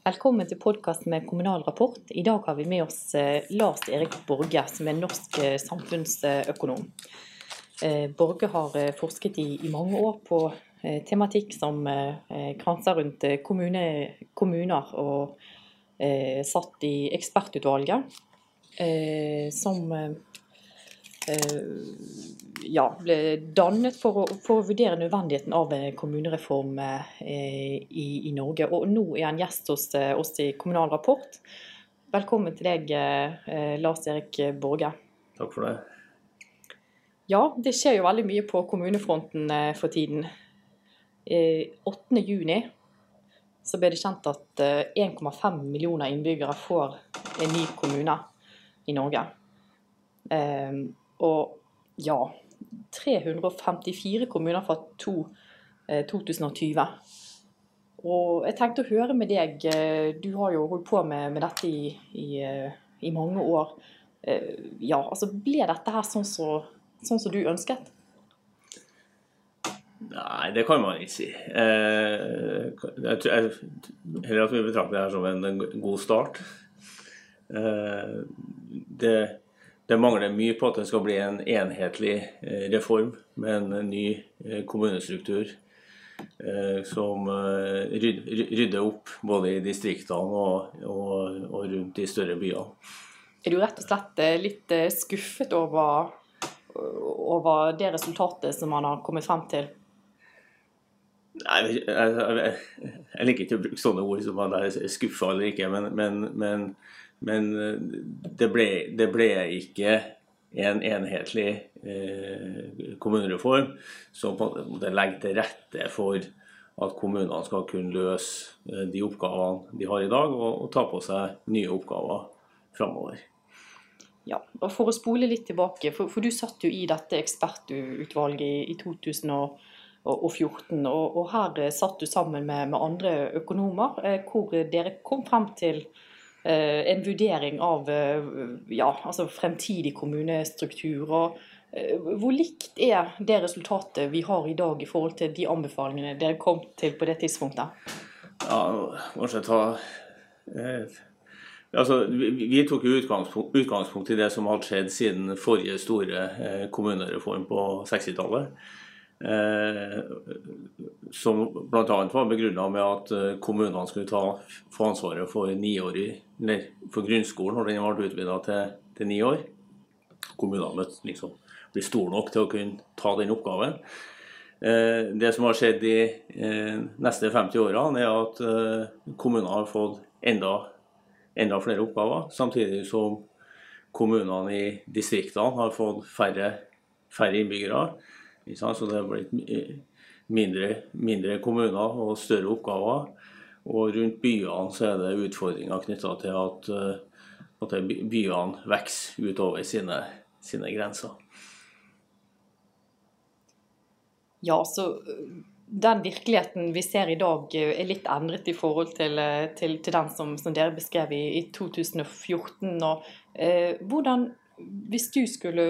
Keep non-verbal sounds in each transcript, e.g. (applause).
Velkommen til podkast med Kommunal Rapport. I dag har vi med oss eh, Lars Erik Borge, som er norsk eh, samfunnsøkonom. Eh, Borge har forsket i, i mange år på tematikk som kranser rundt kommune, kommuner, og satt i ekspertutvalget, som ja, ble dannet for å, for å, vurdere nødvendigheten av en kommunereform eh, i, i, Norge. Og nå er han gjest hos eh, oss i Kommunal Rapport. Velkommen til deg, eh, Lars Erik Borge. Takk for det. Ja, det skjer jo veldig mye på kommunefronten eh, for tiden. 8.6 så ble det kjent at 1,5 millioner innbyggere får en ny kommune i Norge. Og ja, 354 kommuner fra to, eh, 2020. Og jeg tenkte å høre med deg, eh, du har jo holdt på med, med dette i, i, eh, i, mange år. Ja, altså Ble dette her sånn som så, sånn du ønsket? Nei, det kan man ikke si. jeg tror jeg, heller at vi betrakter det her som en god start. det det mangler mye på at det skal bli en enhetlig eh, reform med en ny eh, kommunestruktur eh, som rydder opp både i distriktene og, og, og rundt de større byene. Er du rett og slett litt skuffet over, over det resultatet som man har kommet frem til? Nei, jeg, jeg, jeg, liker ikke å bruke sånne ord som man er skuffa eller ikke, men, men, men men eh, det ble, det ble ikke en enhetlig eh, kommunereform som på en måte legger til rette for at kommunene skal kunne løse eh, de oppgavene de har i dag, og, og ta på seg nye oppgaver framover. Ja, og For å spole litt tilbake, for, for du satt jo i dette ekspertutvalget i, i 2014. Og, og, her satt du sammen med, med andre økonomer, hvor dere kom frem til Eh, en vurdering av eh, ja, altså fremtidig kommunestruktur. og eh, Hvor likt er det resultatet vi har i dag i forhold til de anbefalingene dere kom til på det tidspunktet? Ja, kanskje ta eh, altså, vi, tok utgangspunkt, utgangspunkt, i det som hadde skjedd siden forrige store eh, kommunereform på 60-tallet. Eh, som bl.a. var begrunna med at eh, kommunene skulle ta, få ansvaret for, for grunnskolen når den ble utvida til, til, ni år. Kommunene måtte liksom bli store nok til å kunne ta den oppgaven. Eh, det som har skjedd de eh, neste 50 årene, er at eh, kommunene har fått enda, enda flere oppgaver, samtidig som kommunene i distriktene har fått færre, færre innbyggere. Så det er blitt mindre, mindre, kommuner og større oppgaver. Og rundt byene så er det utfordringer knytta til at, eh, at byene vokser utover sine, sine, grenser. Ja, så eh, den virkeligheten vi ser i dag eh, er litt endret i forhold til, til, til den som, som, dere beskrev i, i 2014. Og, eh, hvordan hvis du skulle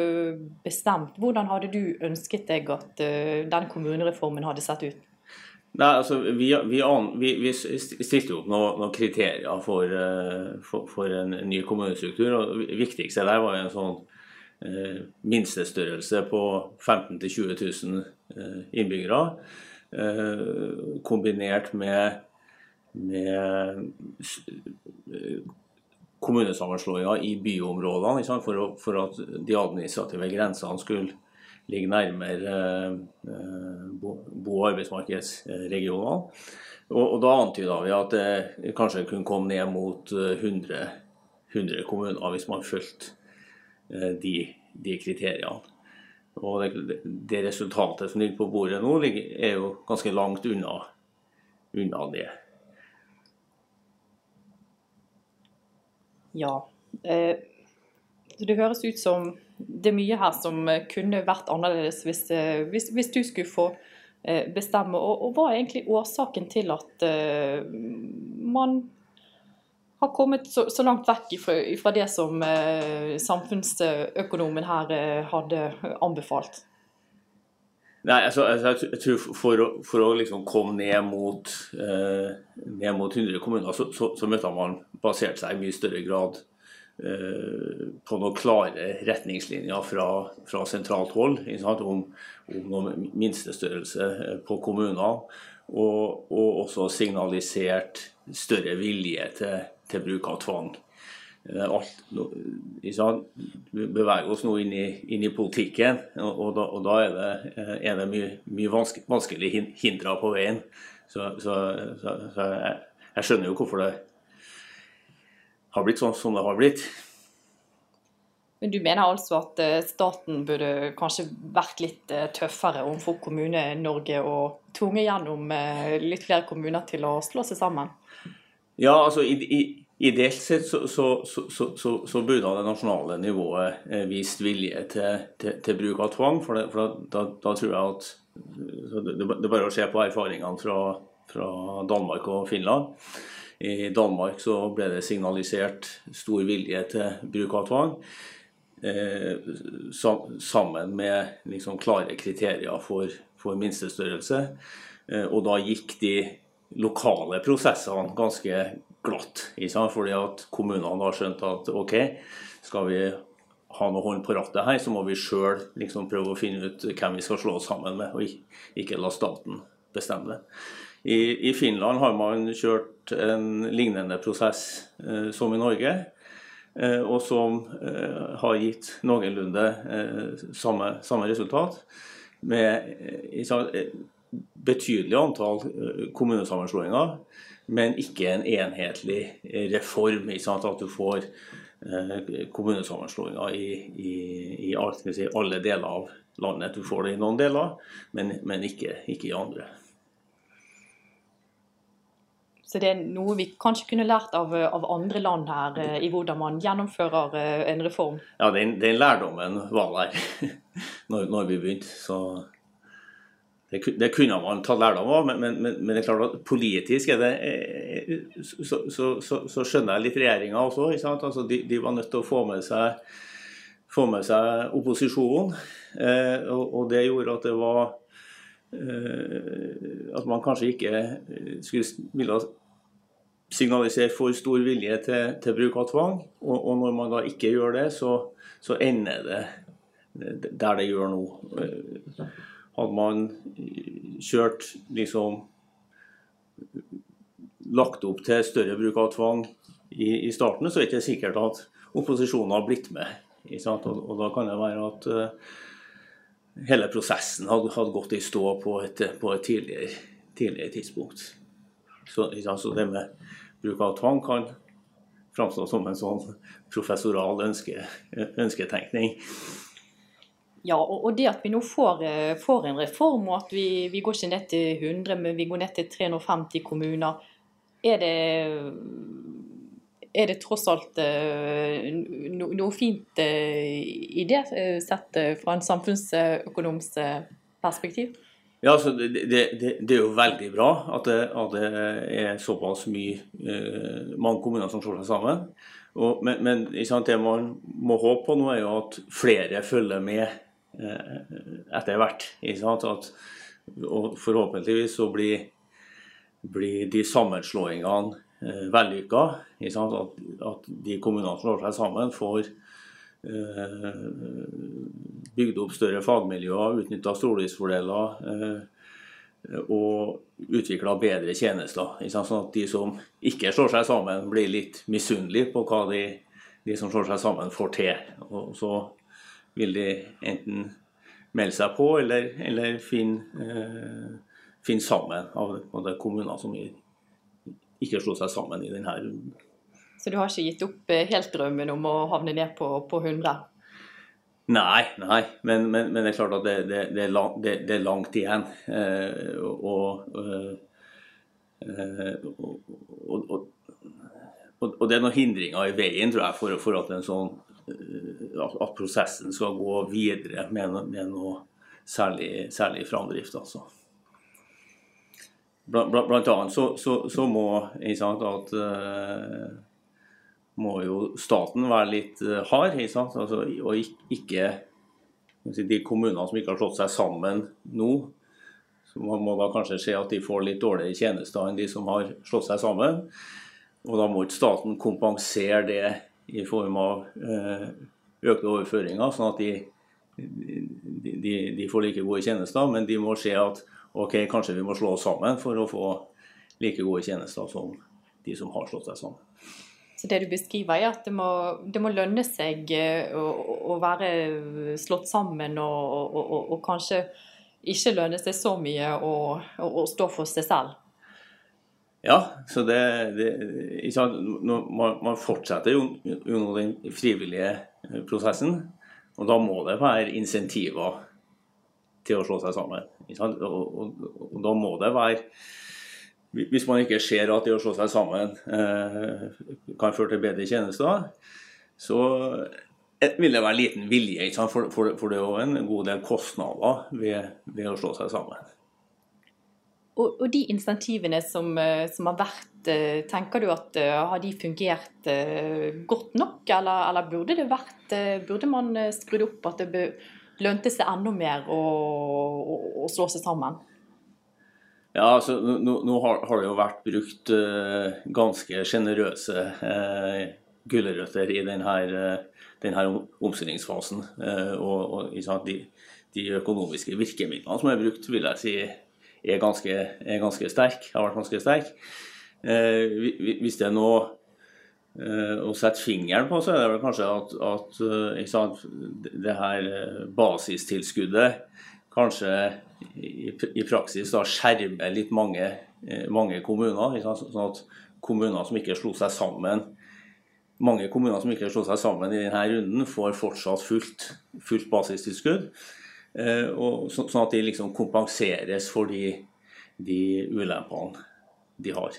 bestemt, hvordan hadde du ønsket deg at uh, den kommunereformen hadde sett ut? Nei, altså, Vi, vi, vi, vi stilte opp noen, noen kriterier for, uh, for, for, en ny kommunestruktur. og Det viktigste der var en sånn eh, minstestørrelse på 15 000-20 000 innbyggere. kombinert med, med kommunesammenslåinger i byområdene for, for, at de administrative grensene skulle ligge nærmere eh, bo- og arbeidsmarkedsregionene. Og, og da antyda vi at det kanskje kunne komme ned mot 100, eh, 100 kommuner hvis man fulgte eh, de, de, kriteriene. Og det, det, resultatet som ligger på bordet nå, er jo ganske langt unna, unna det. Ja. Eh, det høres ut som det er mye her som eh, kunne vært annerledes hvis, eh, hvis, hvis du skulle få bestemme. Og, og, hva er egentlig årsaken til at man har kommet så, så langt vekk ifra det som samfunnsøkonomen her hadde anbefalt? Nei, altså, altså, jeg tror For å, for å liksom komme ned mot, eh, ned mot 100 kommuner, så, så, så møtte man basert seg i mye større grad eh, på noen klare retningslinjer fra, fra sentralt hold om, om noen minstestørrelse eh, på kommuner. Og, og, også signalisert større vilje til, til bruk av tvang. Eh, alt, vi beveger oss nå inn i, inn i politikken, og, da, og da, er det, eh, er det mye, mye vanske, vanskelige hindre på veien. Så, så, så, så jeg, jeg, skjønner jo hvorfor det har blitt sånn som det har blitt. Men Du mener altså at eh, staten burde kanskje vært litt tøffere overfor Kommune-Norge og tvunget gjennom litt flere kommuner til å slå seg sammen? Ja, altså i, i Ideelt sett så, så, så, så, burde det nasjonale nivået eh, vist vilje til, til, til bruk av tvang. For, det, for da, da, tror jeg at det, er bare å se på erfaringene fra, fra, Danmark og Finland. I Danmark så ble det signalisert stor vilje til bruk av tvang. Eh, sammen med liksom klare kriterier for, for minstestørrelse. Eh, og da gikk de lokale prosessene ganske glatt. Fordi at kommunene har skjønt at OK, skal vi ha noe hånd på rattet her, så må vi sjøl liksom prøve å finne ut hvem vi skal slå oss sammen med, og ikke la staten bestemme det. I, I, Finland har man kjørt en lignende prosess eh, som i Norge, eh, og som eh, har gitt noenlunde eh, samme, samme, resultat. Med eh, betydelig antall eh, kommunesammenslåinger men ikke en enhetlig reform. At du får eh, kommunesammenslåinger i, i, i si, alle deler av landet. Du får det i noen deler, men, men ikke, ikke, i andre. Så det er noe vi kanskje kunne lært av, av andre land her, eh, i hvordan man gjennomfører eh, en reform? Ja, den, den lærdommen var der (laughs) når, når vi begynte. så... Det, kunne man ta lærdom av, men, men, men, det er klart at politisk er det, eh, så, så, så, så skjønner jeg litt regjeringa også. Altså, de, de, var nødt til å få med seg, få med seg opposisjonen. Eh, og, og, det gjorde at det var eh, At man kanskje ikke eh, skulle ville signalisere for stor vilje til, til bruk av tvang. Og, og, når man da ikke gjør det, så, ender det der det gjør nå. Hadde man kjørt liksom lagt opp til større bruk av tvang i, i starten, så er det ikke sikkert at opposisjonen har blitt med. Og, og, da kan det være at uh, hele prosessen hadde, hadde, gått i stå på et, på et tidligere, tidligere, tidspunkt. Så, så, det med bruk av tvang kan framstå som en sånn professoral ønske, ønsketenkning. Ja, og det at vi nå får, eh, får en reform, og at vi, vi, går ikke ned til 100, men vi går ned til 350 kommuner, er det, er det tross alt eh, no, noe fint eh, i det, sett fra en samfunnsøkonomisk perspektiv? Ja, altså, det, det, det, er jo veldig bra at det, at det er såpass mye, mange kommuner som slår seg sammen. Og, men, men det man må håpe på nå, er jo at flere følger med etter hvert. At, og forhåpentligvis så blir, blir de sammenslåingene eh, vellykka. At, at, de kommunene som slår seg sammen, får eh, bygd opp større fagmiljøer, utnytta stordriftsfordeler eh, og utvikla bedre tjenester. Sånn at de som ikke slår seg sammen, blir litt misunnelige på hva de, de som slår seg sammen, får til. Og så vil de enten melde seg på eller, eller finne, eh, finne, sammen av, av kommuner som ikke slo seg sammen i denne runden. Så du har ikke gitt opp eh, helt drømmen om å havne ned på, på 100? Nei, nei. Men, men, men, det er klart at det, det, det, er, lang, det er, langt igjen. Eh, og, eh, og, og, og, det er noen hindringer i veien tror jeg, for, for at en sånn at prosessen skal gå videre med, med noe særlig, særlig framdrift. altså. Blant, blant annet så, så, så må sant, at, uh, må jo staten være litt uh, hard, altså, og ikke de kommunene som ikke har slått seg sammen nå, så man må da kanskje se at de får litt dårligere tjenester enn de som har slått seg sammen. Og da må ikke staten kompensere det i form av eh, økte overføringer, sånn at de, de, de, får like gode tjenester. Men de må se at ok, kanskje vi må slå oss sammen for å få like gode tjenester som de som har slått seg sammen. Så det du beskriver, er at det må, det må lønne seg eh, å, å, være slått sammen, og, og, og, og, kanskje ikke lønne seg så mye å, stå for seg selv? Ja, så det, det man, man, fortsetter jo, jo den frivillige prosessen. Og da må det være insentiver til å slå seg sammen. Og, og, og, da må det være hvis man ikke ser at det å slå seg sammen eh, kan føre til bedre tjenester, så vil det være liten vilje. For, for, for, det er jo en god del kostnader ved, ved å slå seg sammen. Og, og de insentivene som, eh, som, har vært, eh, tenker du at eh, har de fungert godt nok? Eller, eller burde det vært Burde man skrudd opp at det lønte seg enda mer å, å, å slå seg sammen? Ja, altså Nå, nå har, har, det jo vært brukt uh, ganske sjenerøse uh, gulrøtter i denne, uh, denne omstillingsfasen. Uh, og, og de, de, økonomiske virkemidlene som er brukt, vil jeg si er ganske, er ganske sterk, har vært ganske sterk. hvis det er noe å sette fingeren på, så er det vel kanskje at, at sant, det her basistilskuddet kanskje i, i praksis da skjermer litt mange, eh, mange kommuner. Sånn at kommuner som ikke slo seg sammen mange kommuner som ikke slo seg sammen i denne runden, får fortsatt fullt, fullt basistilskudd. Eh, og så, sånn at de liksom kompenseres for de, de ulempene de har.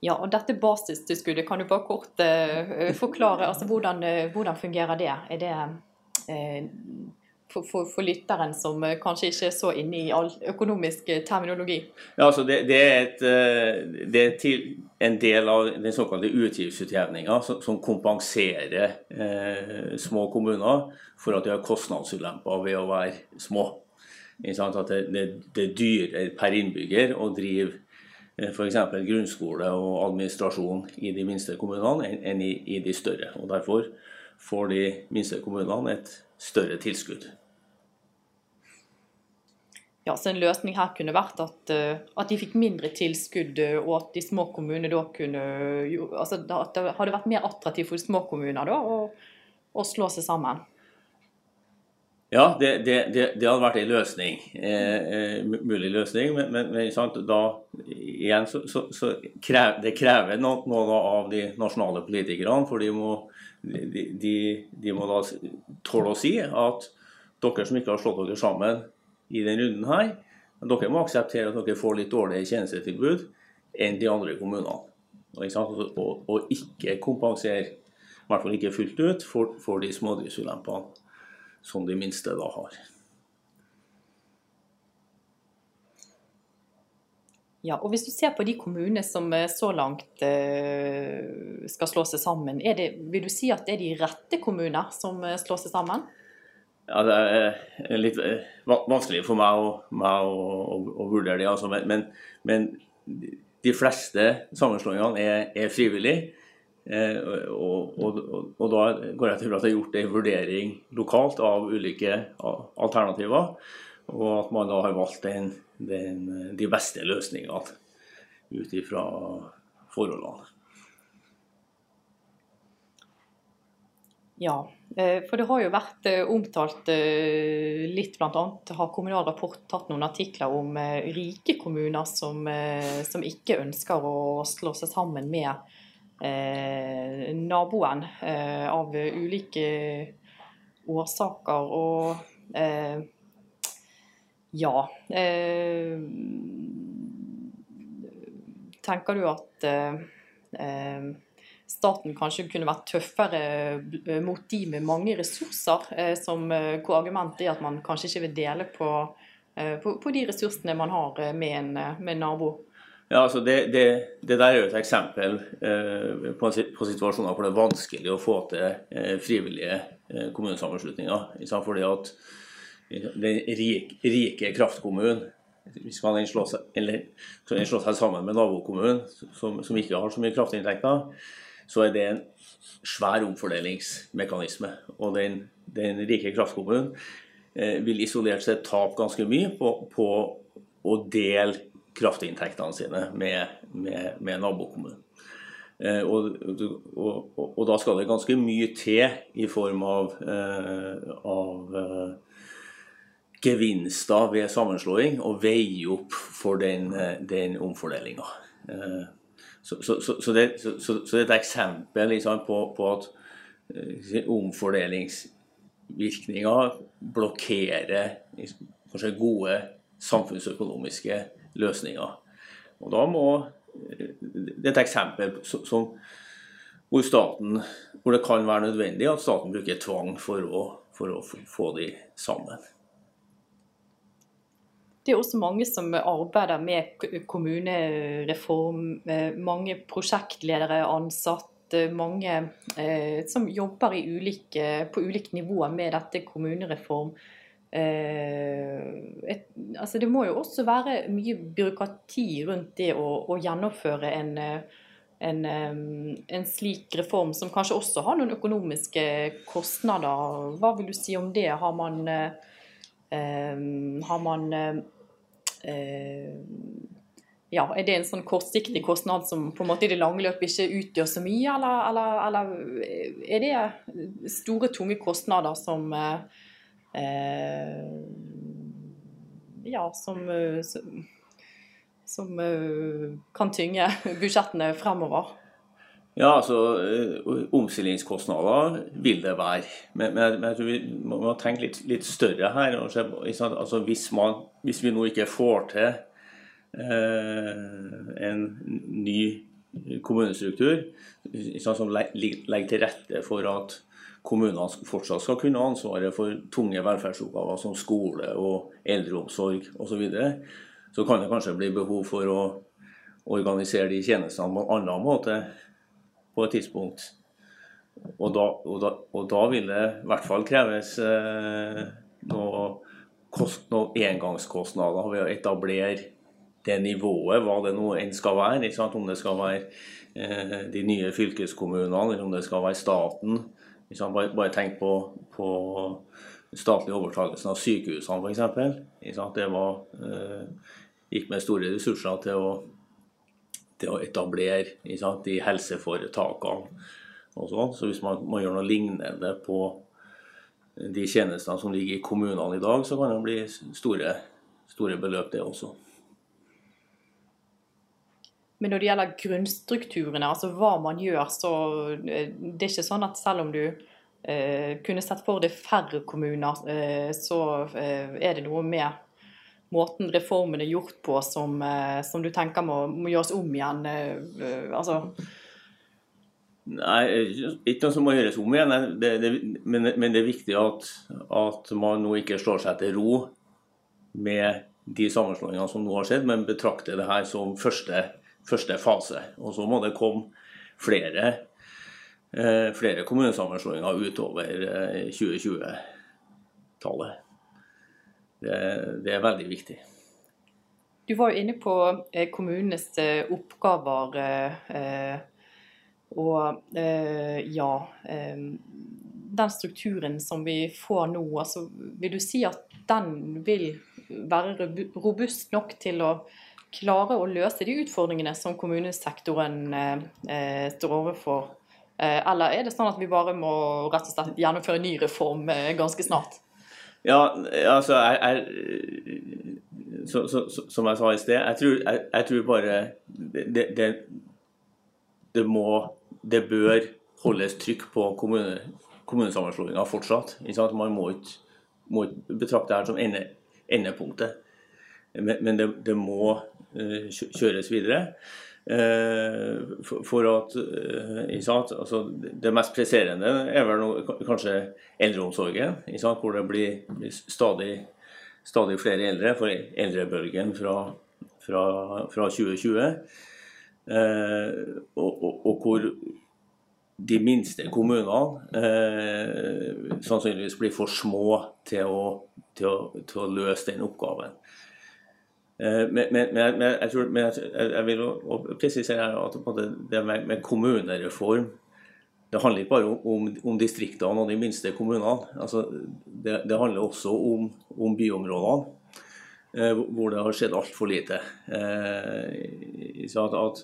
Ja, og dette basistilskuddet, kan du bare kort uh, forklare? altså hvordan, uh, hvordan, fungerer det? Er det uh, for, for, for, lytteren som eh, kanskje ikke er så inne i all økonomisk eh, terminologi? Ja, altså det, det, er, et, eh, det er en del av den såkalte utgiftsutjevninga som, som, kompenserer eh, små kommuner for at de har kostnadsulemper ved å være små. At det, det, er dyrere per innbygger å drive f.eks. grunnskole og administrasjon i de minste kommunene enn i, i de større. Og Derfor får de minste kommunene et større tilskudd. Ja, så En løsning her kunne vært at, eh, at, de fikk mindre tilskudd, eh, og at de små kommunene da kunne altså At det hadde vært mer attraktivt for små kommuner da, å, å slå seg sammen? Ja, det, det, det, det hadde vært en løsning. Eh, eh mulig løsning. Men, men, men sant, da igjen så, så, så krever, det krever noe, noe, av de nasjonale politikerne. For de må, de, de, må da tåle å si at dere som ikke har slått dere sammen i denne runden her, dere må akseptere at dere får litt dårligere tjenestetilbud enn de andre kommunene. Og, og, ikke kompensere, i hvert fall ikke fullt ut, for, for de smådriftsulempene som de minste da har. Ja, og Hvis du ser på de kommunene som eh, så langt eh, skal slå seg sammen, det, vil du si at det er de rette kommuner som eh, slår seg sammen? Ja, Det er litt vanskelig for meg å, meg å, å, å vurdere det. Altså. Men, men, de fleste sammenslåingene er, er frivillige. Og, og, og, da går jeg til at det er gjort en vurdering lokalt av ulike alternativer. Og at man da har valgt den, den, de beste løsningene ut ifra forholdene. Ja, eh, for det har jo vært eh, omtalt eh, litt, bl.a. har Kommunal Rapport tatt noen artikler om rike kommuner som, som ikke ønsker å slå seg sammen med eh, naboen av ulike årsaker. Og eh, ja. Eh, tenker du at eh, eh, staten kanskje kunne vært tøffere eh, mot de med mange ressurser, eh, som, eh, hvor argumentet er at man kanskje ikke vil dele på, på, på de ressursene man har med en, med en nabo? Ja, altså det, det, det, der er jo et eksempel eh, på, på, situasjoner hvor det er vanskelig å få til eh, frivillige eh, kommunesammenslutninger. Fordi at den rike, rike kraftkommunen hvis man slå seg, eller, slår seg sammen med nabokommunen, som, som, ikke har så mye kraftinntekter, så er det en svær omfordelingsmekanisme. Og den, den rike kraftkommunen eh, vil isolert sett tape ganske mye på, på å dele kraftinntektene sine med, med, med nabokommunen. Eh, og, og, og, da skal det ganske mye til i form av, eh, av eh, gevinster ved sammenslåing og veie opp for den, eh, den omfordelinga. Eh, så, så, så, så, det, er et eksempel liksom, på, på, at eh, omfordelingsvirkninger blokkerer kanskje gode samfunnsøkonomiske løsninger. Og da må Det er et eksempel som, hvor, staten, hvor det kan være nødvendig at staten bruker tvang for å, for å få de sammen. Det er også mange som arbeider med kommunereform. Eh, mange prosjektledere er ansatt. Mange eh, som jobber ulike, på ulike nivåer med dette kommunereform. Eh, et, altså det må jo også være mye byråkrati rundt det å, å gjennomføre en, en, en, slik reform, som kanskje også har noen økonomiske kostnader. Hva vil du si om det? Har man, har man ja, Er det en sånn kortsiktig kostnad som på en måte i det lange løp ikke utgjør så mye, eller, eller, eller er det store, tunge kostnader som eh, Ja, som, som, som kan tynge budsjettene fremover? Ja, altså Omstillingskostnader vil det være. Men, men, jeg tror vi må tenke litt, litt større her. Altså, hvis, man, hvis, vi nå ikke får til eh, en ny kommunestruktur som legger til rette for at kommunene fortsatt skal kunne ha ansvaret for tunge velferdsoppgaver som skole og eldreomsorg osv., så, videre, så kan det kanskje bli behov for å organisere de tjenestene på en annen måte på et tidspunkt. Og da, og da, og da vil det i hvert fall kreves eh, noe, kost, noe engangskostnader ved å etablere det nivået, hva det nå enn skal være. Om det skal være eh, de nye fylkeskommunene, eller om det skal være staten. Bare, bare, tenk på, på statlig overtakelse av sykehusene, f.eks. Det var, eh, gikk med store ressurser til å til å etablere sant, de helseforetakene. og sånn. Så hvis man, man, gjør noe lignende på de tjenestene som ligger i kommunene i dag, så kan det bli store, store beløp, det også. Men når det gjelder grunnstrukturene, altså hva man gjør, så eh, det er ikke sånn at selv om du eh, kunne sett for deg færre kommuner, eh, så eh, er det noe med måten reformen er gjort på som, eh, som du tenker må, må, gjøres om igjen? Eh, eh, altså Nei, ikke noe som må gjøres om igjen. Det, det, men, men, det er viktig at, at, man nå ikke slår seg til ro med de sammenslåingene som nå har skjedd, men betrakter det her som første, første fase. Og så må det komme flere, flere kommunesammenslåinger utover 2020-tallet. Det, det er veldig viktig. Du var jo inne på eh, kommunenes eh, oppgaver. Eh, og ja Den strukturen som vi får nå, altså, vil du si at den vil være robust nok til å klare å løse de utfordringene som kommunesektoren står overfor? Eller er det sånn at vi bare må rett og slett gjennomføre en ny reform ganske snart? Ja, altså jeg, jeg, så, så, så, Som jeg sa i sted, jeg tror, jeg, jeg tror bare det, det, det, må Det bør holdes trykk på kommune, kommunesammenslåinga fortsatt. Man må ikke, må ikke betrakte dette som ende, endepunktet. Men, men det, må uh, kjøres videre. Eh, for at eh, altså, Det mest presserende er vel noe, kanskje eldreomsorgen, hvor det blir, stadig, stadig, flere eldre. For eldrebølgen fra, fra, fra 2020. Eh, og, og, og, hvor de minste kommunene eh, sannsynligvis blir for små til å, til å, til å løse den oppgaven. Eh, men, jeg, tror, men jeg, jeg, vil presisere her at det med, med, kommunereform det handler ikke bare om, om distriktene og de minste kommunene. Altså, det, det, handler også om, om byområdene, eh, hvor det har skjedd altfor lite. Eh, at, at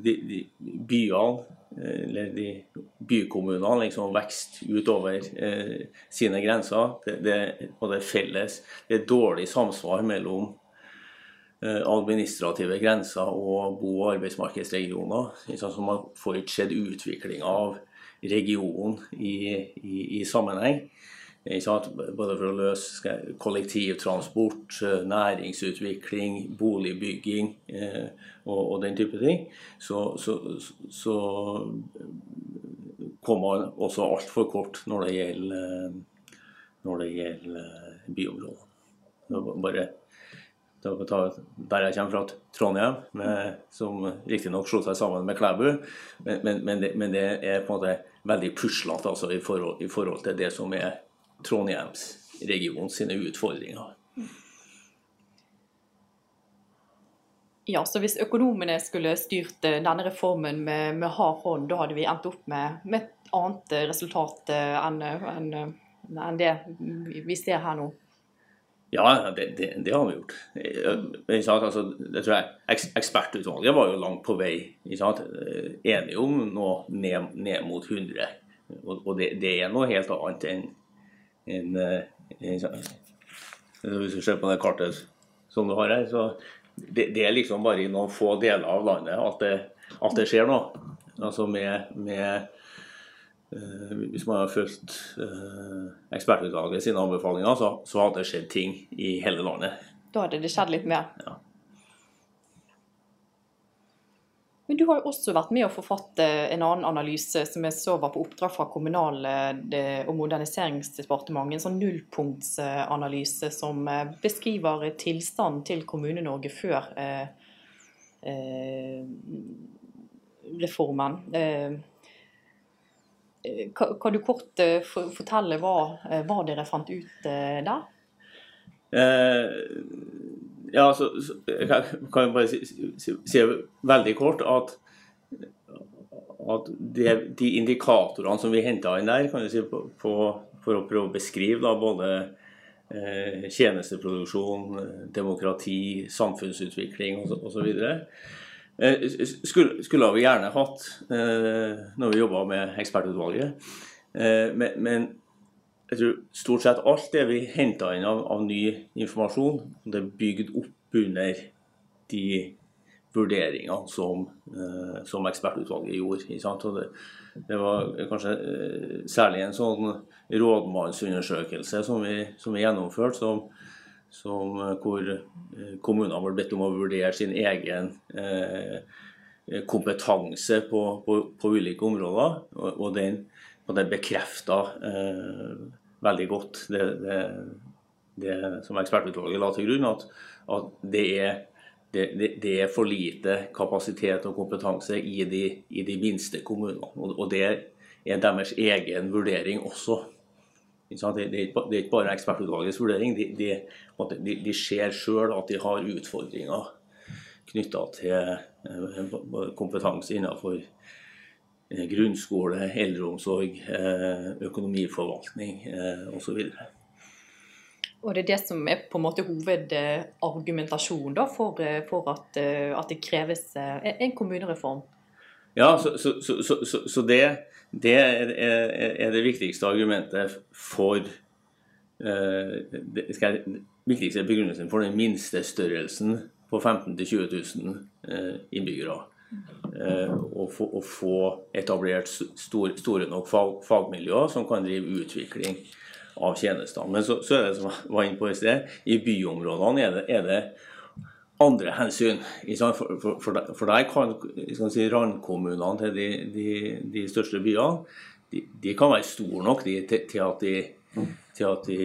de, de byene Eh, eller de bykommunene liksom vokser utover eh, sine grenser. Det, det, og det er felles. Det er dårlig samsvar mellom administrative grenser og bo- og arbeidsmarkedsregioner. Så man får ikke sett utviklinga av regionen i, i, i sammenheng. Både for å løse kollektivtransport, eh, næringsutvikling, boligbygging eh, og, og, den type ting, så, så, så kommer man også altfor kort når det gjelder, når det gjelder byområder. Bare der jeg kommer fra, Trondheim, med, som riktignok slo seg sammen med Klæbu. Men, men, men, det, men, det, er på en måte veldig puslete altså, i, forhold, i forhold til det som er Trondheimsregionen sine utfordringer. Ja, så Hvis økonomene skulle styrt eh, denne reformen med, med hard hånd, da hadde vi endt opp med, med et annet resultat eh, enn, enn, enn, det vi ser her nå? Ja, det, det, det har vi gjort. Altså, det tror jeg Ekspertutvalget var jo langt på vei enige om noe ned, ned mot 100. Og, og det, det, er noe helt annet enn en, en, Hvis du ser på det kartet som du har her, så det, er liksom bare i noen få deler av landet at det, at skjer noe. Altså med, med Hvis man har fulgt uh, ekspertutvalget sine anbefalinger, så, så hadde det skjedd ting i hele landet. Da hadde det skjedd litt mer? Ja. Men du har jo også vært med å forfatte en annen analyse som jeg så var på oppdrag fra Kommunal- og moderniseringsdepartementet. En sånn nullpunktsanalyse som eh, beskriver tilstanden til Kommune-Norge før eh, eh, reformen. Eh, eh kan du kort eh, fortelle hva, hva, dere fant ut da? Eh, ja, så, så jeg kan jeg bare si, si, si, veldig kort at, at det, de indikatorene som vi henta inn der, kan du si, på, på, for å prøve å beskrive da, både eh, tjenesteproduksjon, demokrati, samfunnsutvikling osv. Eh, skulle, skulle vi gjerne hatt eh, når vi jobba med ekspertutvalget. Eh, men, men jeg tror stort sett alt det vi henta inn av, av, ny informasjon, det er bygd opp under de vurderingene som, som ekspertutvalget gjorde. Det, det, var kanskje særlig en sånn rådmannsundersøkelse som vi, som vi gjennomførte, som, som, eh, hvor eh, kommunene ble bedt om å vurdere sin egen eh, kompetanse på, på, på, ulike områder. Og, og den, bekrefta eh, veldig godt det, det, det som ekspertutvalget la til grunn, at, at det, er, det, er, for lite kapasitet og kompetanse i de, i de minste kommunene. Og, og, det er deres egen vurdering også. Det det er ikke bare ekspertutvalgets vurdering. De, de, de ser sjøl at de har utfordringer knytta til eh, kompetanse innenfor Eh, grunnskole, eldreomsorg, eh, økonomiforvaltning osv. Og det er det som er på en måte hovedargumentasjonen da, for, for at, at, det kreves en kommunereform? Ja, så, så, så, så det, det er, det viktigste argumentet for det, skal, viktigste begrunnelsen for den minste størrelsen på 15 000-20 000 innbyggere. Eh, å få, etablert store, nok fag, fagmiljøer som kan drive utvikling av tjenestene. Men så, så, er det som jeg var inne på i sted, i byområdene er det, er det andre hensyn. For, for, for, der kan si, randkommunene til de, de, de, største byene de, de, kan være store nok til, til, at til, at de,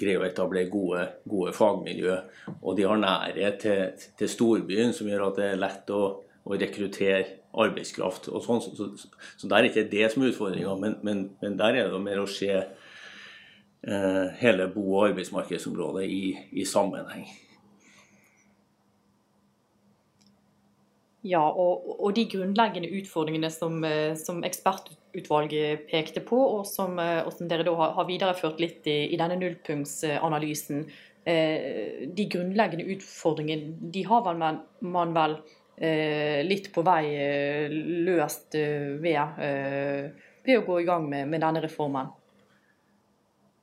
greier å etablere gode, gode fagmiljø. Og de har nærhet til, til storbyen, som gjør at det er lett å å rekruttere arbeidskraft. og sånn, så, så, så, der er ikke det som er utfordringa, men, men, men, der er det mer å se eh, hele bo- og arbeidsmarkedsområdet i, i sammenheng. Ja, og, og, de grunnleggende utfordringene som, eh, som, ekspertutvalget pekte på, og som, eh, og som dere da har, videreført litt i, i denne nullpunktsanalysen, eh, de grunnleggende utfordringene de har man, man vel litt på vei løst ved, ved, å gå i gang med, med denne reformen?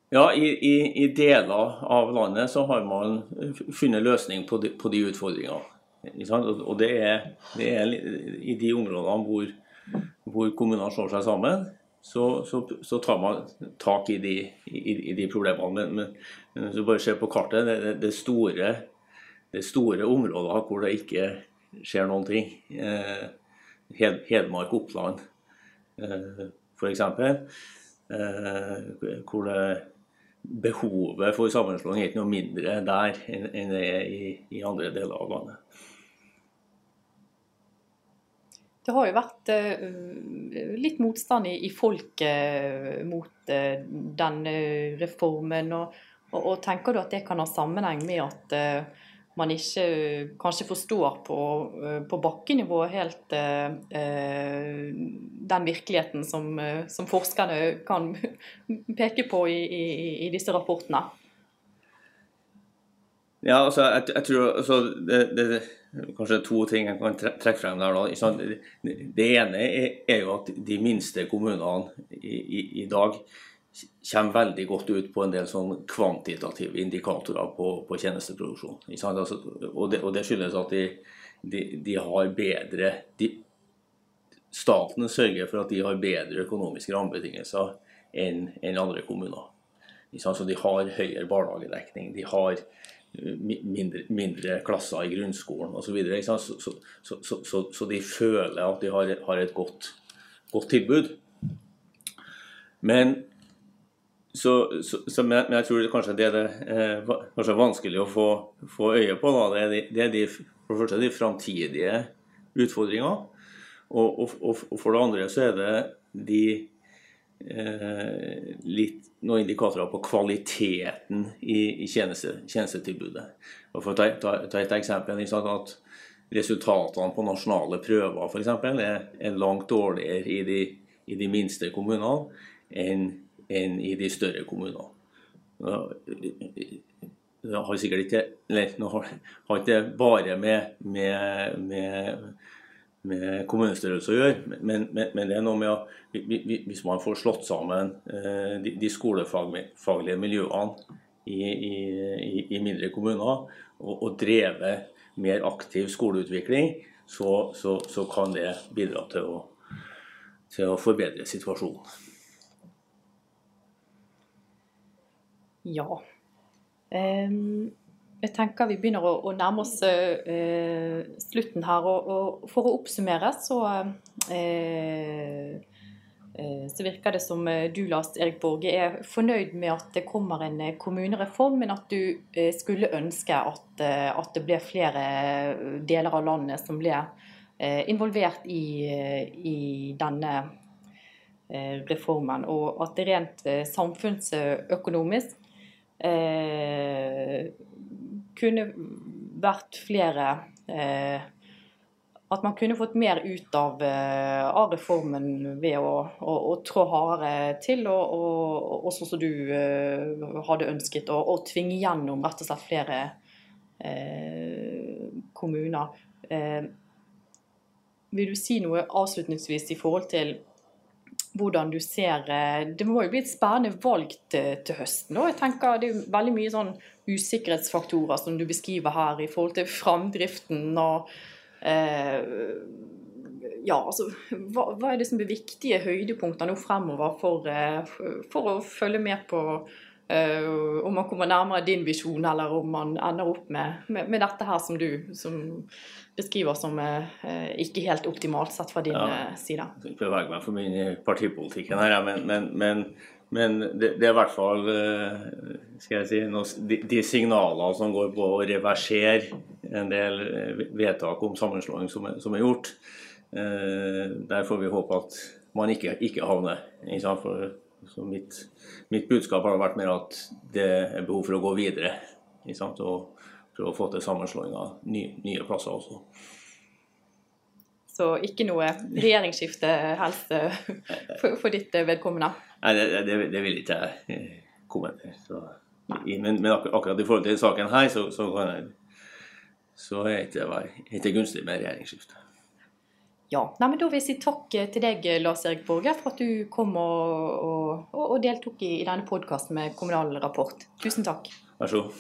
Ja, i, i, i, deler av landet så har man funnet løsning på de, på de utfordringene. Og det er, det er, i de områdene hvor, hvor kommunene slår seg sammen, så, så, så, tar man tak i de, i, i de problemene. Men, men, du bare ser på kartet, det, det, store, det store områder hvor det ikke skjer noen ting. Eh, Hedmark, Oppland eh, f.eks. Eh, hvor det behovet for sammenslåing er ikke noe mindre der enn det er i, i andre deler av landet. Det har jo vært uh, litt motstand i, folket mot uh, denne reformen. Og, og, og, tenker du at det kan ha sammenheng med at man ikke kanskje forstår på, på bakkenivå helt den virkeligheten som, som, forskerne kan (laughs) peke på i, i, i disse rapportene? Ja, altså, jeg, jeg tror altså, det, det, Kanskje to ting jeg kan trekke frem der. da. Det ene er jo at de minste kommunene i, dag kommer veldig godt ut på en del sånn kvantitative indikatorer på, på tjenesteproduksjon. Altså, og, det, skyldes at de, de, de har bedre de, Staten sørger for at de har bedre økonomiske rammebetingelser enn andre kommuner. Så de har høyere barnehagedekning. De har mindre, mindre, klasser i grunnskolen osv. Så, så, så, så, så de føler at de har, har et godt, godt, tilbud. Men så, men jeg tror kanskje det er eh, kanskje vanskelig å få, få øye på. Da. Det er, de, det er de, for det første de framtidige utfordringene. Og, og, og, for det andre så er det de litt, noen indikatorer på kvaliteten i, i tjeneste, tjenestetilbudet. Og for å ta, ta, ta et eksempel at Resultatene på nasjonale prøver for eksempel, er, er langt dårligere i de, i de minste kommunene enn, enn, i de større kommunene. Det har sikkert ikke, eller, har ikke bare med, med, med med kommunestørrelse å gjøre. Men, men, men, det er noe med at hvis man får slått sammen eh, de, de skolefaglige miljøene i, i, i mindre kommuner og, og, drevet mer aktiv skoleutvikling, så, så, så kan det bidra til å, til å forbedre situasjonen. Ja. Um jeg tenker vi begynner å, å nærme oss eh, slutten her. Og, og, for å oppsummere så, eh, eh, så virker det som eh, du Lars Erik Borge er fornøyd med at det kommer en eh, kommunereform, men at du eh, skulle ønske at, at, det ble flere deler av landet som ble involvert i, i denne reformen. Og at det rent samfunnsøkonomisk eh, kunne vært flere eh, At man kunne fått mer ut av, eh, av reformen ved å, å, å trå hardere til, og, og, og, sånn som du eh, hadde ønsket, å tvinge gjennom rett og slett flere eh, kommuner. Eh, vil du si noe avslutningsvis i forhold til hvordan du ser eh, Det må jo bli et spennende valg til, til høsten. Og jeg tenker Det er veldig mye sånn usikkerhetsfaktorer som du beskriver her i forhold til framdriften og eh, Ja, altså hva, hva, er det som er viktige høydepunkter nå fremover for, eh, for å følge med på Uh, om man kommer nærmere din visjon, eller om man ender opp med, med, med dette her som du som beskriver som uh, ikke helt optimalt sett fra din ja, uh, side. Jeg skal ikke bevege meg for mye i partipolitikken her, men, men, men, men det, det, er i hvert fall skal jeg si, noe, de, de, signalene som går på å reversere en del vedtak om sammenslåing som som er gjort, Der får vi håpe at man ikke, ikke havner. For, mitt, mitt, budskap har vært mer at det er behov for å gå videre. Og prøve å få til sammenslåing av nye, nye plasser også. Så ikke noe regjeringsskifte helst for, for ditt vedkommende? Nei, det, det, det vil ikke jeg kommentere. Så, men, men, akkurat i forhold til saken her, så, så, jeg, så er det ikke gunstig med regjeringsskifte. Ja, Nei, men Da vil jeg si takk til deg, Lars Erik Borge, for at du kom og, og, og deltok i, i denne podkasten med Kommunal Rapport. Tusen takk. Vær så god.